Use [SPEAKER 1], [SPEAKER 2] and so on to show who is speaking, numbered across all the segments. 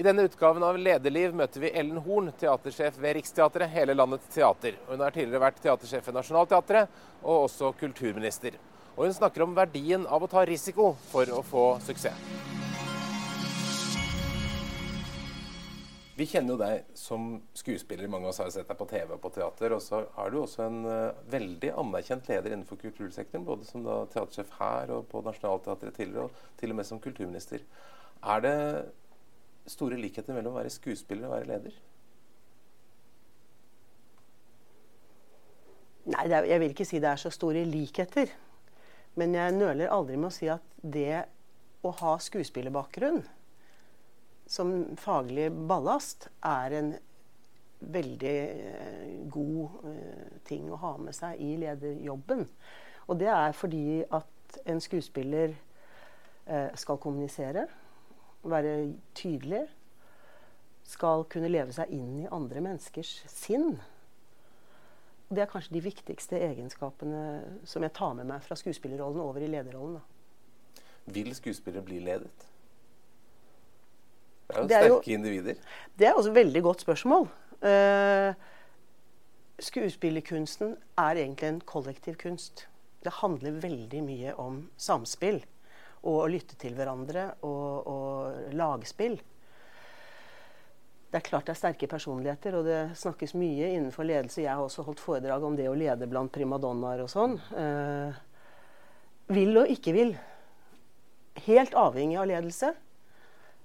[SPEAKER 1] I denne utgaven av Lederliv møter vi Ellen Horn, teatersjef ved Riksteatret, hele landets teater. Hun har tidligere vært teatersjef ved Nationaltheatret, og også kulturminister. Og hun snakker om verdien av å ta risiko for å få suksess. Vi kjenner jo deg som skuespiller. Mange av oss har sett deg på TV og på teater. Og så er du også en uh, veldig anerkjent leder innenfor kultursektoren. Både som teatersjef her og på Nationaltheatret tidligere, og til og med som kulturminister. Er det store likheter mellom å være skuespiller og være leder?
[SPEAKER 2] Nei, er, jeg vil ikke si det er så store likheter. Men jeg nøler aldri med å si at det å ha skuespillerbakgrunn som faglig ballast er en veldig eh, god eh, ting å ha med seg i lederjobben. Og det er fordi at en skuespiller eh, skal kommunisere, være tydelig, skal kunne leve seg inn i andre menneskers sinn. Det er kanskje de viktigste egenskapene som jeg tar med meg fra skuespillerrollen over i lederrollen. Da.
[SPEAKER 1] Vil skuespillere bli ledet? Det er jo det er sterke jo, individer.
[SPEAKER 2] Det er også et veldig godt spørsmål. Uh, skuespillerkunsten er egentlig en kollektiv kunst. Det handler veldig mye om samspill og å lytte til hverandre og, og lagspill. Det er klart det er sterke personligheter, og det snakkes mye innenfor ledelse. Jeg har også holdt foredrag om det å lede blant primadonnaer og sånn. Eh, vil og ikke vil. Helt avhengig av ledelse.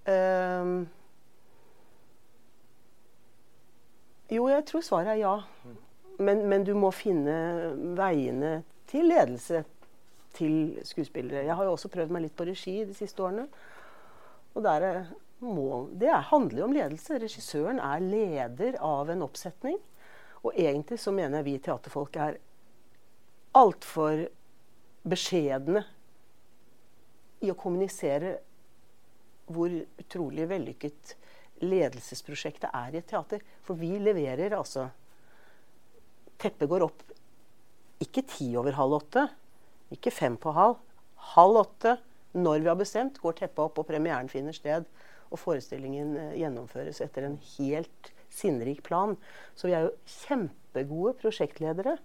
[SPEAKER 2] Eh, jo, jeg tror svaret er ja. Men, men, du må finne veiene til ledelse til skuespillere. Jeg har jo også prøvd meg litt på regi de siste årene. Og der må, det handler jo om ledelse. Regissøren er leder av en oppsetning. Og egentlig så mener jeg vi teaterfolk er altfor beskjedne i å kommunisere hvor utrolig vellykket ledelsesprosjektet er i et teater. For vi leverer altså Teppet går opp ikke ti over halv åtte, ikke fem på halv. Halv åtte, når vi har bestemt, går teppet opp, og premieren finner sted. Og forestillingen eh, gjennomføres etter en helt sinnrik plan. Så vi er jo kjempegode prosjektledere.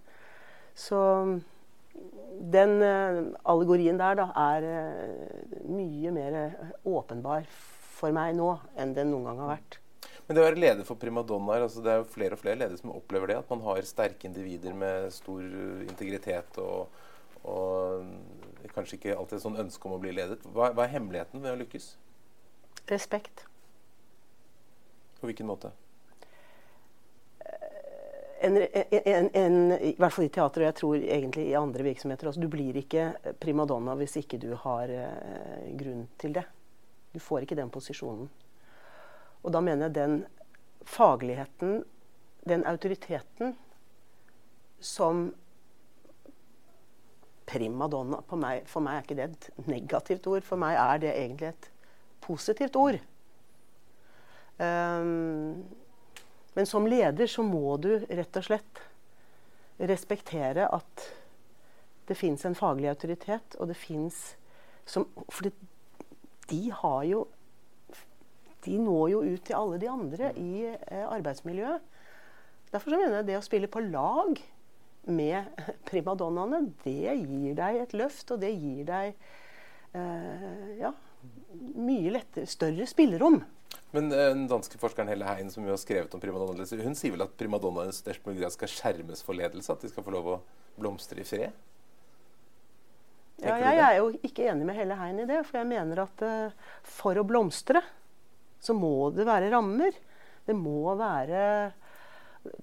[SPEAKER 2] Så den uh, allegorien der da, er uh, mye mer åpenbar for meg nå enn den noen gang har vært.
[SPEAKER 1] Men det å være leder for primadonnaer, altså det er jo flere og flere ledere som opplever det. At man har sterke individer med stor integritet og, og kanskje ikke alltid et sånn ønske om å bli ledet. Hva, hva er hemmeligheten ved å lykkes?
[SPEAKER 2] Respekt.
[SPEAKER 1] På hvilken måte?
[SPEAKER 2] en, en, en, I hvert fall i teater, og jeg tror egentlig i andre virksomheter også. Du blir ikke primadonna hvis ikke du har eh, grunn til det. Du får ikke den posisjonen. Og da mener jeg den fagligheten, den autoriteten, som primadonna meg, For meg er ikke det et negativt ord. For meg er det egentlig et positivt ord. Um, men som leder så må du rett og slett respektere at det fins en faglig autoritet, og det fins For de har jo De når jo ut til alle de andre i eh, arbeidsmiljøet. Derfor så mener jeg det å spille på lag med primadonnaene, det gir deg et løft, og det gir deg eh, ja, mye lettere, større spillerom.
[SPEAKER 1] Men eh, den danske forskeren Helle Hein som jo har skrevet om primadonnaledelse, hun sier vel at primadonnaene i størst mulig grad skal skjermes for ledelse? At de skal få lov å blomstre i fred?
[SPEAKER 2] ja, jeg er jo ikke enig med Helle Hein i det. For jeg mener at uh, for å blomstre, så må det være rammer. Det må være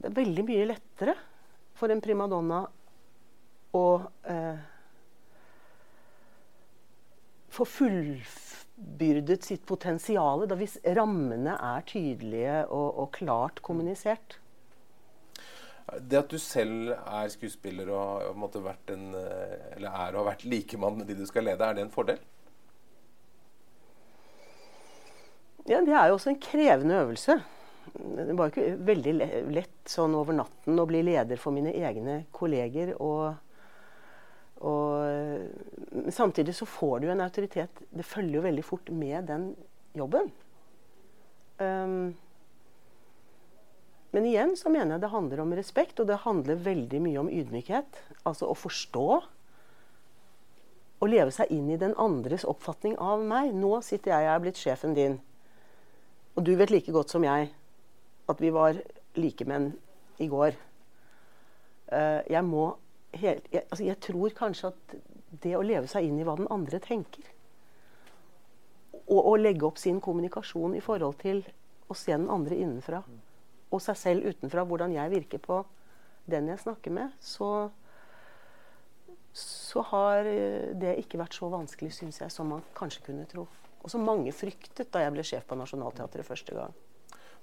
[SPEAKER 2] det veldig mye lettere for en primadonna å eh, få fullbyrdet sitt potensial hvis rammene er tydelige og, og, klart kommunisert.
[SPEAKER 1] Det at du selv er skuespiller og har vært en, eller er og har vært likemann med de du skal lede, er det en fordel?
[SPEAKER 2] Ja, Det er jo også en krevende øvelse. Det var ikke veldig lett sånn over natten å bli leder for mine egne kolleger. og og, samtidig så får du en autoritet. Det følger jo veldig fort med den jobben. Um, men igjen så mener jeg det handler om respekt, og det handler veldig mye om ydmykhet. Altså å forstå. Å leve seg inn i den andres oppfatning av meg. Nå sitter jeg, og er blitt sjefen din. Og du vet like godt som jeg at vi var likemenn i går. Uh, jeg må helt, jeg, altså jeg tror kanskje at det å leve seg inn i hva den andre tenker, og å legge opp sin kommunikasjon i forhold til å se den andre innenfra og seg selv utenfra, hvordan jeg virker på den jeg snakker med, så, så har eh, det ikke vært så vanskelig, syns jeg, som man kanskje kunne tro. Og som mange fryktet da jeg ble sjef på Nationaltheatret første gang.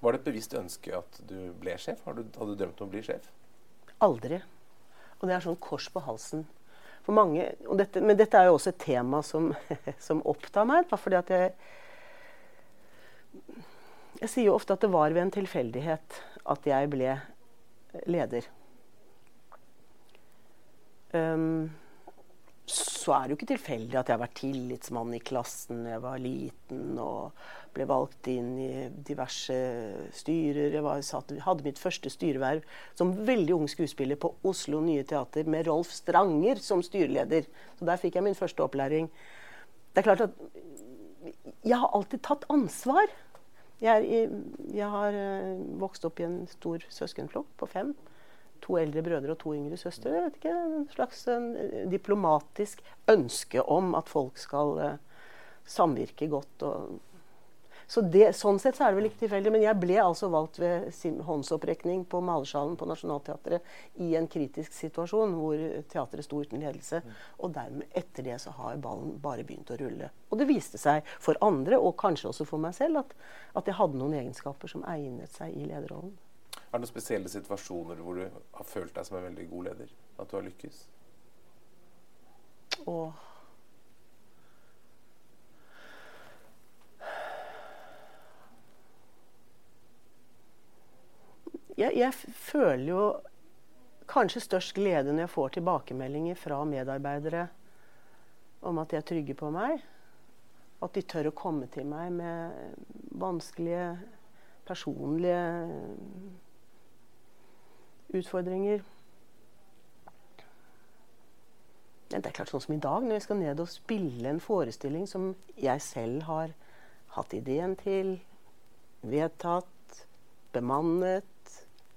[SPEAKER 1] Var det et bevisst ønske at du ble sjef? Du, hadde du drømt om å bli sjef?
[SPEAKER 2] Aldri. Og det er sånn kors på halsen. Mange, dette, men dette er jo også et tema som, som opptar meg. fordi at jeg Jeg sier jo ofte at det var ved en tilfeldighet at jeg ble leder. Um, så er det jo ikke tilfeldig at jeg har vært tillitsmann i klassen da jeg var liten, og ble valgt inn i diverse styrer. Jeg var, satt, hadde mitt første styreverv som veldig ung skuespiller på Oslo Nye Teater med Rolf Stranger som styreleder. Så der fikk jeg min første opplæring. Det er klart at jeg har alltid tatt ansvar. Jeg, jeg har eh, vokst opp i en stor søskenflokk på fem to eldre brødre og to yngre søstre. Jeg vet ikke, En slags en diplomatisk ønske om at folk skal uh, samvirke godt. Og, så det, sånn sett så er det vel ikke tilfeldig. Men jeg ble altså valgt ved håndsopprekning på malersalen på Nationaltheatret i en kritisk situasjon hvor teatret sto uten ledelse. Og dermed, etter det, så har ballen bare begynt å rulle. Og det viste seg for andre, og kanskje også for meg selv, at, at jeg hadde noen egenskaper som egnet seg i lederrollen.
[SPEAKER 1] Er det noen spesielle situasjoner hvor du har følt deg som en veldig god leder? At du har lykkes?
[SPEAKER 2] Åh. Jeg, jeg, føler jo kanskje størst glede når jeg får tilbakemeldinger fra medarbeidere om at de er trygge på meg. At de tør å komme til meg med vanskelige personlige utfordringer. Det er klart sånn som i dag, når jeg skal ned og spille en forestilling som jeg selv har hatt ideen til, vedtatt, bemannet,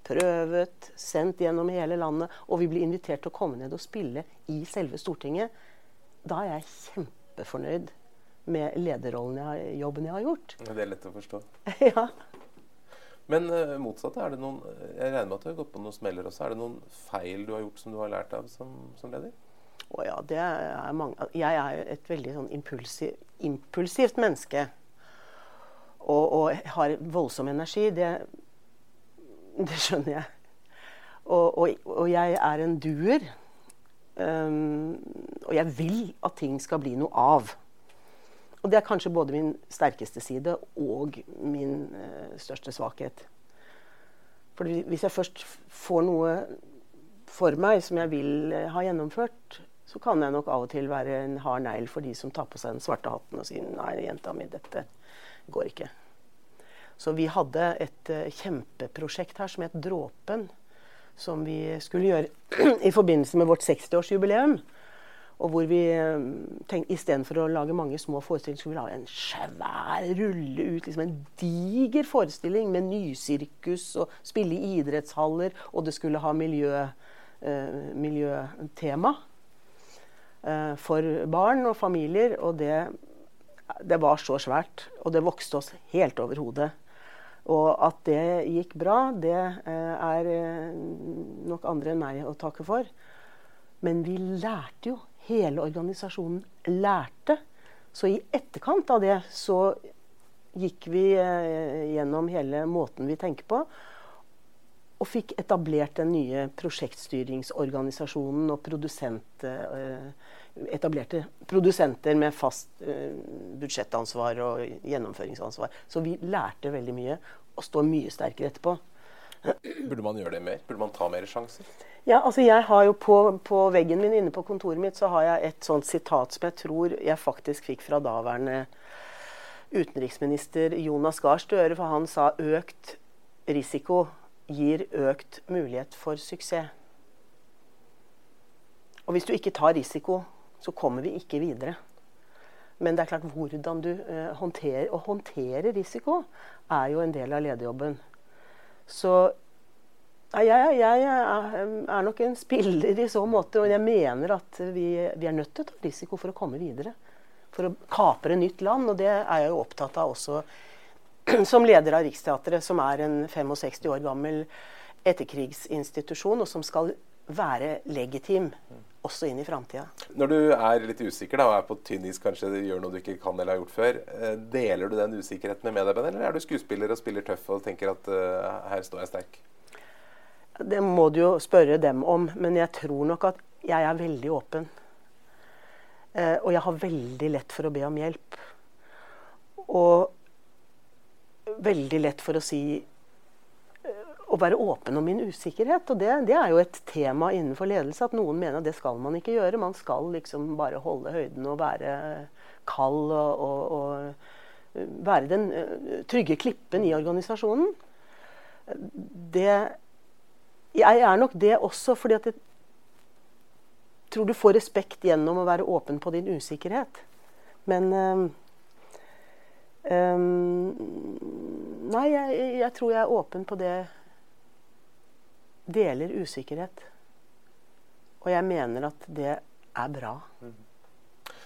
[SPEAKER 2] prøvet, sendt gjennom hele landet, og vi blir invitert til å komme ned og spille i selve Stortinget, da er jeg kjempefornøyd med lederrollen jeg, jobben jeg har gjort.
[SPEAKER 1] Det er lett å forstå.
[SPEAKER 2] ja.
[SPEAKER 1] Men uh, motsatt, er det noen Jeg regner med at du har gått på noen smeller også. Er det noen feil du har gjort som du har lært av som, som leder?
[SPEAKER 2] Å ja, det er mange Jeg er et veldig sånn impulsiv, impulsivt menneske. Og, og har voldsom energi. Det, det skjønner jeg. Og, og, og, jeg er en duer. Um, og jeg vil at ting skal bli noe av. Og det er kanskje både min sterkeste side og min uh, største svakhet. For hvis jeg først får noe for meg som jeg vil uh, ha gjennomført, så kan jeg nok av og til være en hard negl for de som tar på seg den svarte hatten og sier nei, jenta mi, dette går ikke. Så vi hadde et uh, kjempeprosjekt her som het Dråpen. Som vi skulle gjøre i forbindelse med vårt 60-årsjubileum. Og hvor vi eh, tenkte istedenfor å lage mange små forestillinger, skulle vi lage en svær, rulle ut liksom en diger forestilling med nysirkus og spille i idrettshaller, og det skulle ha miljø, eh, miljøtema eh, for barn og familier. Og det, det var så svært, og det vokste oss helt over hodet. Og at det gikk bra, det eh, er nok andre enn meg å takke for. Men vi lærte jo hele organisasjonen lærte. Så i etterkant av det så gikk vi eh, gjennom hele måten vi tenker på. Og fikk etablert den nye prosjektstyringsorganisasjonen og produsent, eh, etablerte produsenter med fast eh, budsjettansvar og gjennomføringsansvar. Så vi lærte veldig mye og står mye sterkere etterpå.
[SPEAKER 1] Burde man gjøre det mer? Burde man ta mer sjanser?
[SPEAKER 2] Ja, altså jeg har jo på, på, veggen min inne på kontoret mitt så har jeg et sånt sitat som jeg tror jeg faktisk fikk fra daværende utenriksminister Jonas Gahr Støre, for han sa økt risiko gir økt mulighet for suksess. Og hvis du ikke tar risiko, så kommer vi ikke videre. Men det er klart hvordan du eh, håndterer Å håndtere risiko er jo en del av lederjobben. Så ja, jeg, jeg, er nok en spiller i så måte, og jeg mener at vi, vi, er nødt til å ta risiko for å komme videre. For å kapre nytt land, og det er jeg jo opptatt av også som leder av Riksteatret, som er en 65 år gammel etterkrigsinstitusjon, og som skal være legitim også inn i framtida.
[SPEAKER 1] Når du er litt usikker da, og er på tynn is, kanskje gjør noe du ikke kan eller har gjort før, eh, deler du den usikkerheten med medarbeiderne, eller er du skuespiller og spiller tøff og tenker at uh, her står jeg sterk?
[SPEAKER 2] Det må du jo spørre dem om, men jeg tror nok at jeg er veldig åpen. Uh, og jeg har veldig lett for å be om hjelp. Og veldig lett for å si å være åpen om min usikkerhet. Og det, det, er jo et tema innenfor ledelse at noen mener at det skal man ikke gjøre. Man skal liksom bare holde høyden og være kald og, og, og være den uh, trygge klippen i organisasjonen. Det Jeg er nok det også fordi at jeg tror du får respekt gjennom å være åpen på din usikkerhet. Men øh, um, Nei, jeg, jeg tror jeg er åpen på det deler usikkerhet. Og jeg mener at det er bra. Mm.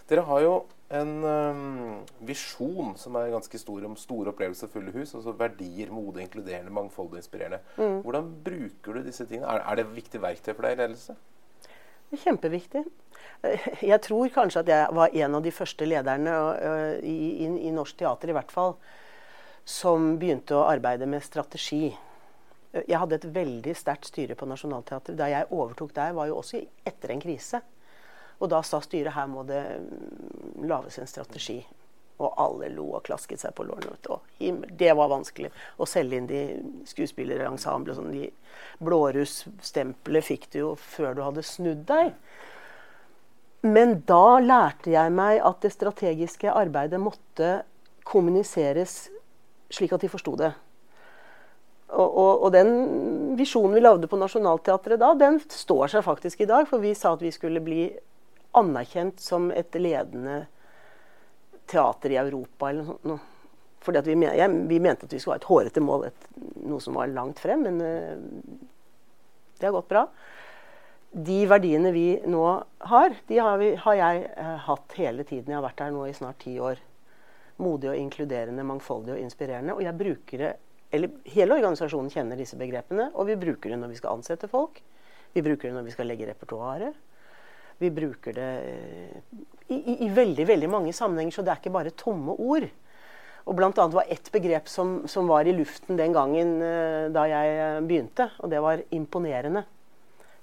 [SPEAKER 1] Dere har jo en um, visjon som er ganske stor om store opplevelser og fulle hus. Altså verdier, mode, inkluderende, mangfoldig inspirerende. Mm. Hvordan bruker du disse tingene? Er, er det viktig verktøy for deg i ledelse?
[SPEAKER 2] Det er kjempeviktig. Jeg tror kanskje at jeg var en av de første lederne i, i, i norsk teater, i hvert fall, som begynte å arbeide med strategi. Jeg hadde et veldig sterkt styre på Nationaltheatret. Da jeg overtok der, var jo også etter en krise. Og da sa styret her må det mm, lages en strategi. Og alle lo og klasket seg på lårene. Det var vanskelig å selge inn de skuespillerensemblene. Sånn. De blåruss-stempelet fikk du jo før du hadde snudd deg. Men da lærte jeg meg at det strategiske arbeidet måtte kommuniseres slik at de forsto det. Og, og, og, den visjonen vi lagde på Nationaltheatret da, den står seg faktisk i dag. For vi sa at vi skulle bli anerkjent som et ledende teater i Europa eller noe. Fordi vi, ja, vi, mente at vi skulle ha et hårete mål, et, noe som var langt frem. Men uh, det har gått bra. De verdiene vi nå har, de har, vi, har jeg uh, hatt hele tiden. Jeg har vært her nå i snart ti år. Modig og inkluderende, mangfoldig og inspirerende. Og jeg bruker det eller hele organisasjonen kjenner disse begrepene, og vi bruker det når vi skal ansette folk. Vi bruker det når vi skal legge repertoaret. Vi bruker det eh, i, i, i, veldig veldig mange sammenhenger, så det er ikke bare tomme ord. Og blant annet var ett begrep som, som, var i luften den gangen uh, da jeg eh, begynte, og det var imponerende.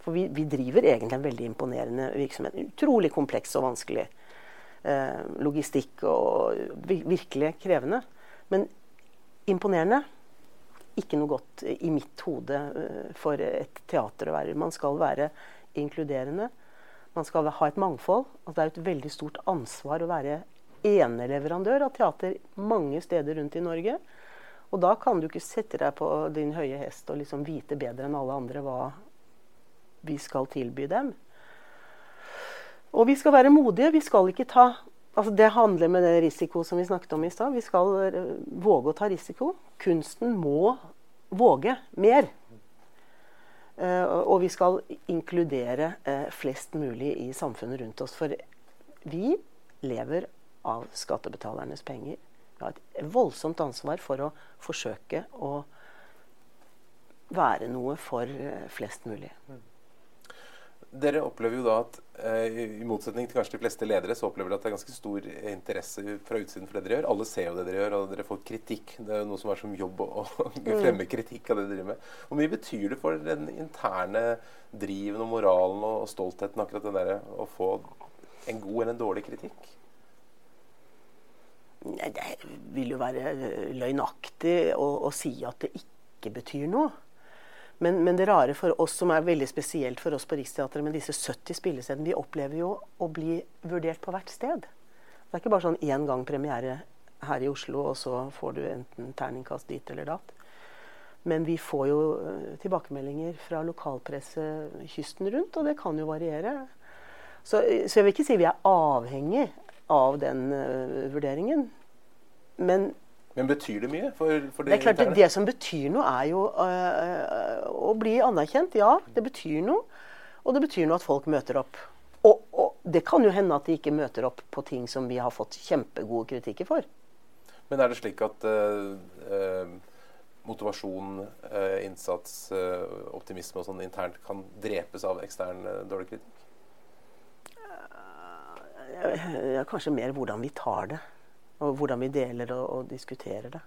[SPEAKER 2] For vi, vi driver egentlig en veldig imponerende virksomhet. Utrolig kompleks og vanskelig. Logistikk og virkelig krevende. Men imponerende ikke noe godt i mitt hode eh, for et teater å være. Man skal være inkluderende. Man skal ha et mangfold. Altså det er et veldig stort ansvar å være eneleverandør av teater mange steder rundt i Norge. Og da kan du ikke sette deg på din høye hest og liksom vite bedre enn alle andre hva vi skal tilby dem. Og vi skal være modige. Vi skal ikke ta Altså det handler med det risiko som vi snakket om i stad. Vi skal eh, våge å ta risiko. Kunsten må våge mer. Uh, og vi skal inkludere uh, flest mulig i samfunnet rundt oss. For vi lever av skattebetalernes penger. Vi har et voldsomt ansvar for å forsøke å være noe for uh, flest mulig.
[SPEAKER 1] Dere opplever jo da at eh, i motsetning til kanskje de fleste ledere, så opplever dere at det er ganske stor interesse fra utsiden for det dere gjør. Alle ser jo det dere gjør, og dere får kritikk. Det er jo noe som er som jobb å, mm. fremme kritikk av det dere driver med. Hvor mye betyr det for den interne driven og moralen og stoltheten akkurat det der å få en god eller en dårlig kritikk?
[SPEAKER 2] Det vil jo være løgnaktig å, å si at det ikke betyr noe. Men, men, det rare for oss, som er veldig spesielt for oss på Riksteatret med disse 70 spillestedene, vi opplever jo å bli vurdert på hvert sted. Det er ikke bare sånn én gang premiere her i Oslo, og så får du enten terningkast dit eller datt. Men vi får jo eh, tilbakemeldinger fra lokalpresse kysten rundt, og det kan jo variere. Så, så jeg vil ikke si vi er avhengig av den uh, vurderingen. Men,
[SPEAKER 1] Men betyr det mye for, for
[SPEAKER 2] det, det er klart interne? det, som betyr noe, er jo øh, å bli anerkjent. Ja, det betyr noe. Og det betyr noe at folk møter opp. Og, og, det kan jo hende at de ikke møter opp på ting som vi har fått kjempegode kritikker for.
[SPEAKER 1] Men er det slik at øh, motivasjon, uh, innsats, uh, optimisme og sånn internt kan drepes av ekstern dårlig kritikk?
[SPEAKER 2] Ja, kanskje mer hvordan vi tar det. Og hvordan vi deler og, og diskuterer det.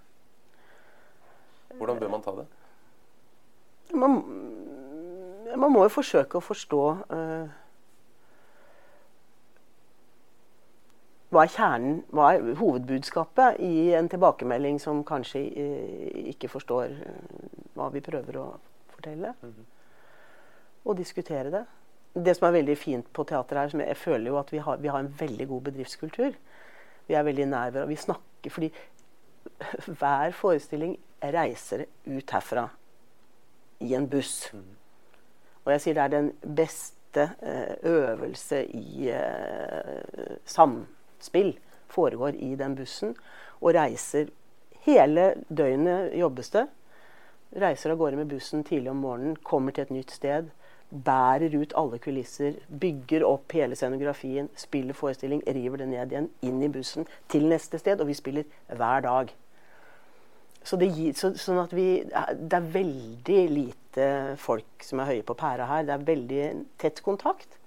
[SPEAKER 1] Hvordan bør man ta det?
[SPEAKER 2] Man, man må jo forsøke å forstå uh, hva er kjernen, hva er hovedbudskapet i en tilbakemelding som kanskje uh, ikke forstår eh, hva vi prøver å fortelle? Mm -hmm. Og diskutere det. Det som er veldig fint på teater her, som jeg føler jo at vi har, vi har en veldig god bedriftskultur. Vi er veldig nær hverandre. Vi snakker fordi hver forestilling reiser ut herfra i en buss. Og jeg sier det er den beste eh, øvelse i samspill foregår i den bussen. Og reiser hele døgnet jobbes det. Reiser av gårde med bussen tidlig om morgenen, kommer til et nytt sted. Bærer ut alle kulisser, bygger opp hele scenografien, spiller forestilling, river det ned igjen, inn i bussen til neste sted. Og vi spiller hver dag. Så det, gir, så, sånn at vi, det er veldig lite folk som er høye på pæra her. Det er veldig tett kontakt.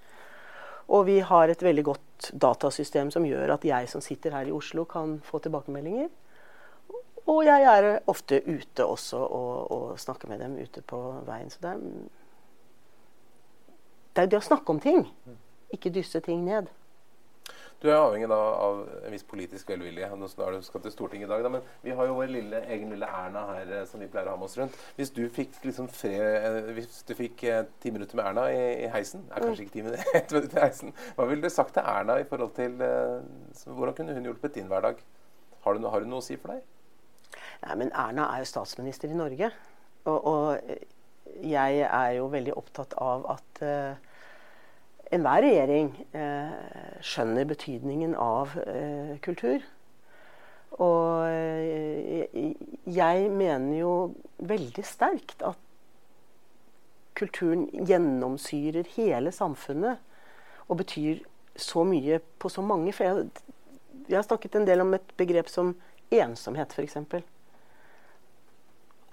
[SPEAKER 2] Og vi har et veldig godt datasystem som gjør at jeg som sitter her i Oslo, kan få tilbakemeldinger. Og jeg er ofte ute også og, og snakker med dem ute på veien. Så det er, det er det å snakke om ting, ikke dysse ting ned.
[SPEAKER 1] Du er avhengig da av en viss politisk velvilje. Nå er du skal til Stortinget i dag, da, men vi har jo vår lille, egen lille Erna her eh, som vi pleier å ha med oss rundt. Hvis du fikk liksom fred, eh, hvis du fikk eh, ti minutter med Erna i, i heisen er kanskje ikke ti minutter, ett minutt i heisen, Hva ville du sagt til Erna i forhold til Hvordan kunne hun hjulpet din hverdag? Har hun, har hun noe å si for deg?
[SPEAKER 2] Nei, men Erna er jo statsminister i Norge. Og, og jeg er jo veldig opptatt av at uh, enhver regjering eh, skjønner betydningen av eh, kultur. Og eh, jeg mener jo veldig sterkt at kulturen gjennomsyrer hele samfunnet og betyr så mye på så mange. For jeg, jeg har snakket en del om et begrep som ensomhet, f.eks.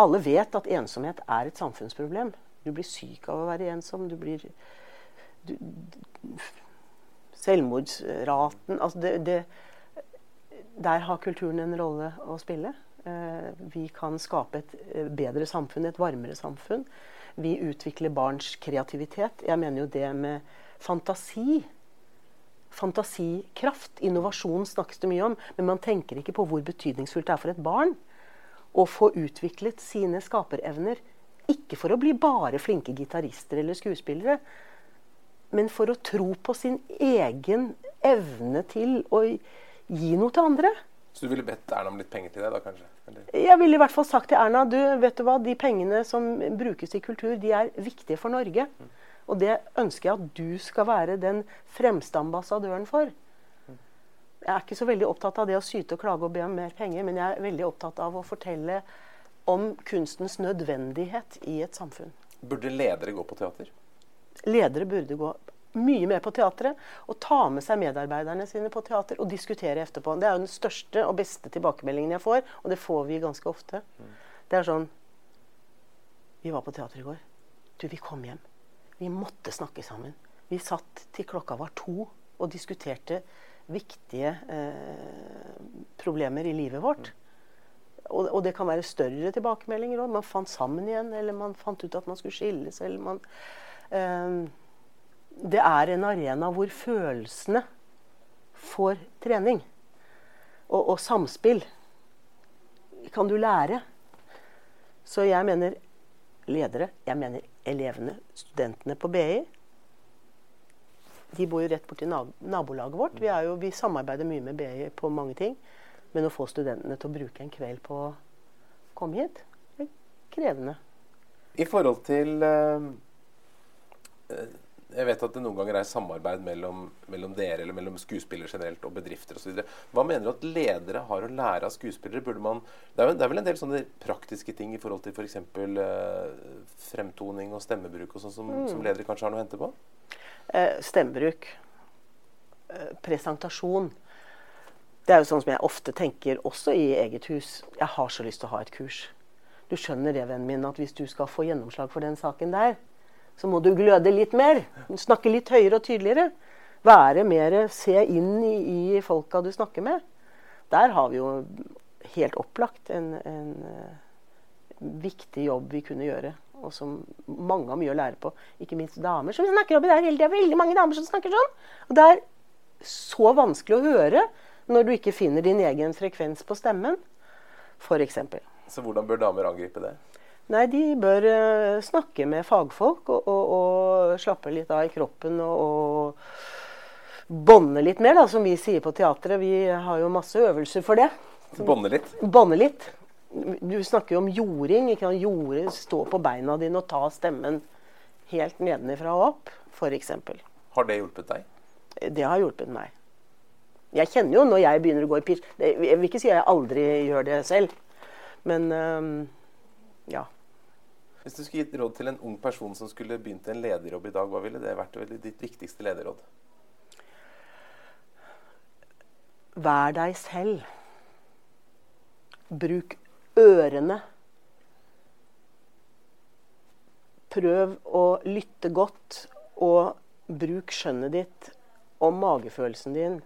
[SPEAKER 2] Alle vet at ensomhet er et samfunnsproblem. Du blir syk av å være ensom. Du blir du, Selvmordsraten altså det, det, Der har kulturen en rolle å spille. Eh, vi kan skape et eh, bedre samfunn, et varmere samfunn. Vi utvikler barns kreativitet. Jeg mener jo det med fantasi. Fantasikraft, innovasjon snakkes det mye om, men man tenker ikke på hvor betydningsfullt det er for et barn å få utviklet sine skaperevner. Ikke for å bli bare flinke gitarister eller skuespillere, men for å tro på sin egen evne til å gi noe til andre.
[SPEAKER 1] Så du ville bedt Erna om litt penger til deg, da kanskje? Eller?
[SPEAKER 2] Jeg ville i hvert fall sagt til Erna du, vet du hva, de pengene som brukes i kultur, de er viktige for Norge. Mm. Og det ønsker jeg at du skal være den fremste ambassadøren for. Jeg er ikke så veldig opptatt av det å syte og klage og be om mer penger, men jeg er veldig opptatt av å fortelle om kunstens nødvendighet i et samfunn.
[SPEAKER 1] Burde ledere gå på teater?
[SPEAKER 2] Ledere burde gå mye mer på teatret og ta med seg medarbeiderne sine på teater og diskutere etterpå. Det er jo den største og beste tilbakemeldingen jeg får, og det får vi ganske ofte. Det er sånn Vi var på teater i går. Du, vi kom hjem. Vi måtte snakke sammen. Vi satt til klokka var to og diskuterte viktige eh, problemer i livet vårt. Og, og, det kan være større tilbakemeldinger òg. Man fant sammen igjen, eller man fant ut at man skulle skilles. eller man det er en arena hvor følelsene får trening. Og, og, samspill kan du lære. Så jeg mener ledere, jeg mener elevene, studentene på BI. De bor jo rett borti nabolaget vårt. Vi, jo, vi samarbeider mye med BI på mange ting. Men å få studentene til å bruke en kveld på å komme hit, det er krevende.
[SPEAKER 1] I forhold til eh, Jeg vet at det noen ganger er samarbeid mellom, mellom dere eller mellom skuespillere generelt og bedrifter osv. Hva mener du at ledere har å lære av skuespillere? Burde man, det, er, vel- en del sånne praktiske ting i forhold til f.eks. Eh, fremtoning og stemmebruk og sånn som, som ledere kanskje har noe å hente på?
[SPEAKER 2] Eh, stemmebruk. Eh, presentasjon. Det er jo sånn som jeg ofte tenker også i eget hus. Jeg har så lyst til å ha et kurs. Du skjønner det, vennen min, at hvis du skal få gjennomslag for den saken der, så må du gløde litt mer. Snakke litt høyere og tydeligere. Være mer Se inn i, i folka du snakker med. Der har vi jo helt opplagt en, en eh, viktig jobb vi kunne gjøre. Og som mange har mye å lære på. Ikke minst damer som snakker oppi der hele tida. Veldig mange damer som snakker sånn. Og det er så vanskelig å høre når du ikke finner din egen frekvens på stemmen, f.eks.
[SPEAKER 1] Så hvordan bør damer angripe det?
[SPEAKER 2] Nei, de bør eh, snakke med fagfolk og, og, og slappe litt av i kroppen og, og bånde litt mer, da, som vi sier på teatret. Vi har jo masse øvelser for det.
[SPEAKER 1] Bånde litt?
[SPEAKER 2] Bånde litt. Du snakker jo om jording. Ikke sant? Jorde, stå på beina dine og ta stemmen helt nedenifra og opp, f.eks.
[SPEAKER 1] Har det hjulpet deg?
[SPEAKER 2] Det har hjulpet meg. Jeg kjenner jo når jeg begynner å gå i pitch Jeg vil ikke si at jeg aldri gjør det selv, men øhm, ja.
[SPEAKER 1] Hvis du skulle gitt råd til en ung person som skulle begynt en lederjobb i dag, hva ville det vært ditt viktigste lederråd?
[SPEAKER 2] Vær deg selv. Bruk ørene. Prøv å lytte godt, og bruk skjønnet ditt og magefølelsen din.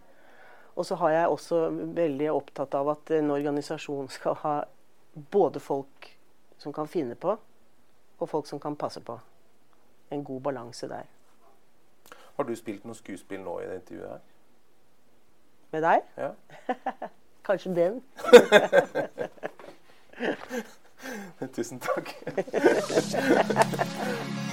[SPEAKER 2] Og så har jeg også veldig opptatt av at en organisasjon skal ha både folk som kan finne på, og folk som kan passe på. En god balanse der.
[SPEAKER 1] Har du spilt noe skuespill nå i det intervjuet her?
[SPEAKER 2] Med deg?
[SPEAKER 1] Ja.
[SPEAKER 2] Kanskje den.
[SPEAKER 1] Tusen takk.